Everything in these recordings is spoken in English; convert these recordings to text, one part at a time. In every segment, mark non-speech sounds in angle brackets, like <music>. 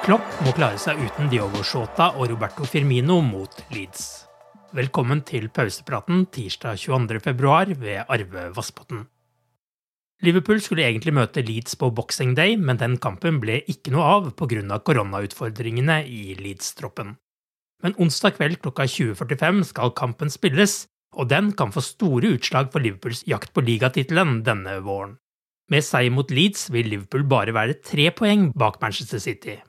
Klopp må klare seg uten Diogo Shota og Roberto Firmino mot Leeds. Velkommen til pausepraten tirsdag 22.2 ved Arve Vassbotn. Liverpool skulle egentlig møte Leeds på Boxing Day, men den kampen ble ikke noe av pga. koronautfordringene i Leeds-troppen. Men onsdag kveld klokka 20.45 skal kampen spilles, og den kan få store utslag for Liverpools jakt på ligatittelen denne våren. Med seier mot Leeds vil Liverpool bare være tre poeng bak Manchester City.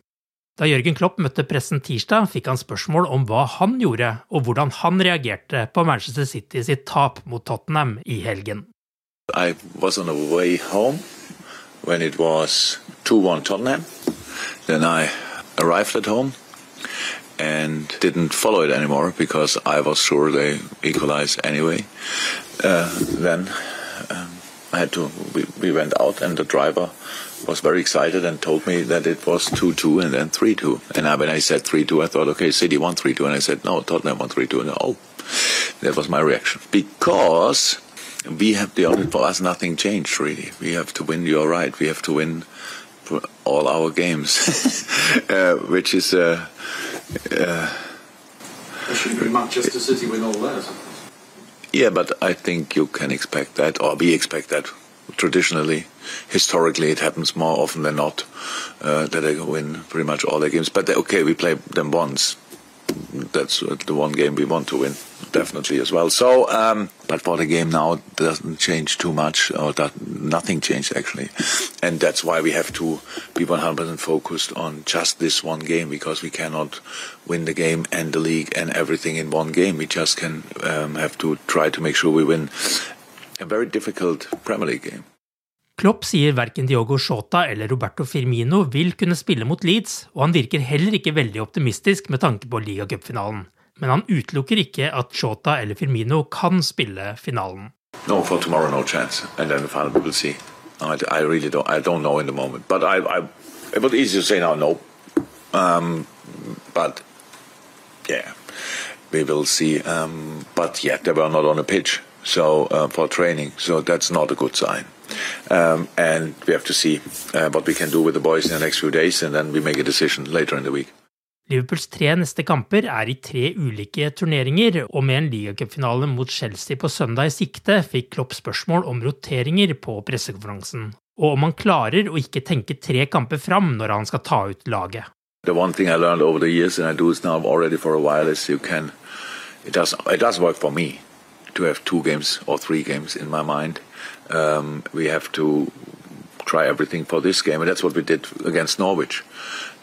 Da Jørgen Klopp møtte pressen tirsdag, fikk han spørsmål om hva han gjorde, og hvordan han reagerte på Manchester City sitt tap mot Tottenham i helgen. I was on the way home when it was 2-1 Tottenham. Then I arrived at home and didn't follow it anymore because I was sure they equalized anyway. Uh, then um, I had to. We, we went out, and the driver was very excited and told me that it was 2-2 and then 3-2. And I, when I said 3-2, I thought, okay, City won 3-2. And I said, no, Tottenham won 3-2. And oh, that was my reaction. Because we have the only, for us, nothing changed really. We have to win, you're right, we have to win all our games, <laughs> uh, which is... Uh, uh, should be Manchester City win all theirs. Yeah, but I think you can expect that, or we expect that traditionally, historically, it happens more often than not uh, that they win pretty much all their games. But they, okay, we play them once. That's the one game we want to win, definitely as well. So, um, but for the game now, doesn't change too much, or that, nothing changed actually, and that's why we have to be 100% focused on just this one game because we cannot win the game and the league and everything in one game. We just can um, have to try to make sure we win Klopp sier verken Diogo Shota eller Roberto Firmino vil kunne spille mot Leeds, og han virker heller ikke veldig optimistisk med tanke på ligacupfinalen. Men han utelukker ikke at Shota eller Firmino kan spille finalen. No, for tomorrow, no chance. And then the final we will see. I, I really don't. I don't know in the moment. But I, I it was easy to say now, no. Um, but yeah, we will see. Um, but yet they were not on a pitch, so uh, for training, so that's not a good sign. Um, and we have to see uh, what we can do with the boys in the next few days, and then we make a decision later in the week. Liverpools tre neste kamper er i tre ulike turneringer, og med en ligacupfinale mot Chelsea på søndag i sikte, fikk Klopp spørsmål om roteringer på pressekonferansen, og om han klarer å ikke tenke tre kamper fram når han skal ta ut laget. The one thing I learned over the years, and I do this now already for a while, is you can. It does. It does work for me to have two games or three games in my mind. Um, we have to try everything for this game, and that's what we did against Norwich.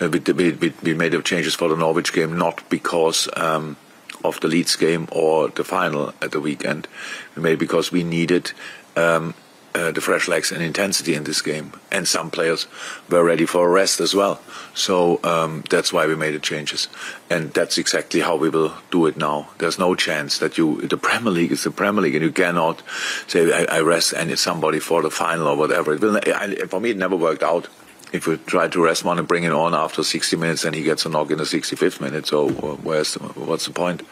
Uh, we, we, we made the changes for the Norwich game not because um, of the Leeds game or the final at the weekend. We made because we needed um, uh, the fresh legs and intensity in this game. And some players were ready for a rest as well. So um, that's why we made the changes. And that's exactly how we will do it now. There's no chance that you, the Premier League is the Premier League and you cannot say, I, I rest and it's somebody for the final or whatever. It will, I, for me, it never worked out if we try to rest one and bring it on after 60 minutes, then he gets a knock in the 65th minute. So where's the, what's the point?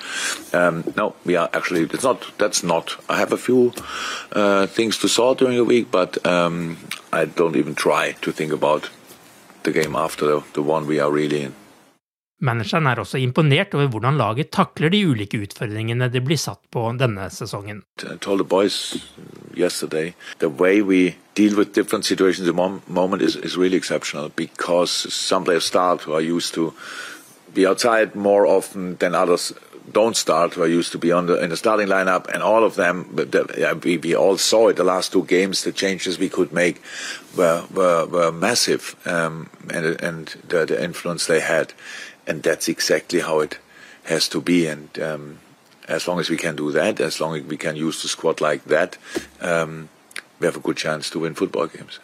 Um, no, we are actually. It's not. That's not. I have a few uh, things to sort during the week, but um, I don't even try to think about the game after the, the one we are really in. Manageren er også imponert over hvordan laget takler de ulike utfordringene de blir satt på denne sesongen. Deal with different situations at the moment is, is really exceptional because some players start who are used to be outside more often than others don't start who are used to be on the in the starting lineup and all of them the, we, we all saw it the last two games the changes we could make were were, were massive um, and and the, the, influence they had and that's exactly how it has to be and um, as long as we can do that as long as we can use the squad like that um, we have a good chance to win football games.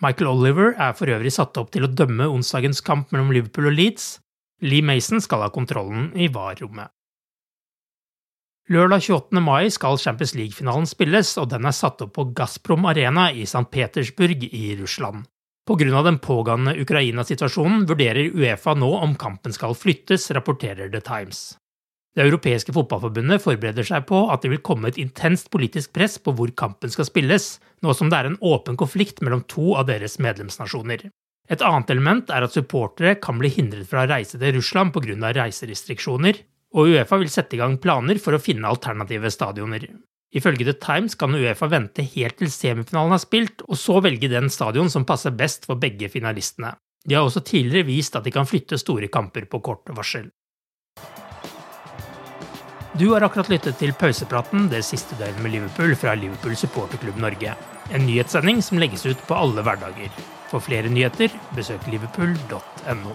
Michael Oliver er for øvrig satt opp til å dømme onsdagens kamp mellom Liverpool og Leeds. Lee Mason skal ha kontrollen i VAR-rommet. Lørdag 28. mai skal Champions League-finalen spilles, og den er satt opp på Gazprom Arena i St. Petersburg i Russland. Av den pågående Ukraina-situasjonen vurderer Uefa nå om kampen skal flyttes, rapporterer The Times. Det europeiske fotballforbundet forbereder seg på at det vil komme et intenst politisk press på hvor kampen skal spilles, nå som det er en åpen konflikt mellom to av deres medlemsnasjoner. Et annet element er at supportere kan bli hindret fra å reise til Russland pga. reiserestriksjoner, og Uefa vil sette i gang planer for å finne alternative stadioner. Ifølge The Times kan Uefa vente helt til semifinalen er spilt, og så velge den stadion som passer best for begge finalistene. De har også tidligere vist at de kan flytte store kamper på kort varsel. Du har akkurat lyttet til pausepraten det siste døgnet med Liverpool fra Liverpool supporterklubb Norge. En nyhetssending som legges ut på alle hverdager. For flere nyheter, besøk liverpool.no.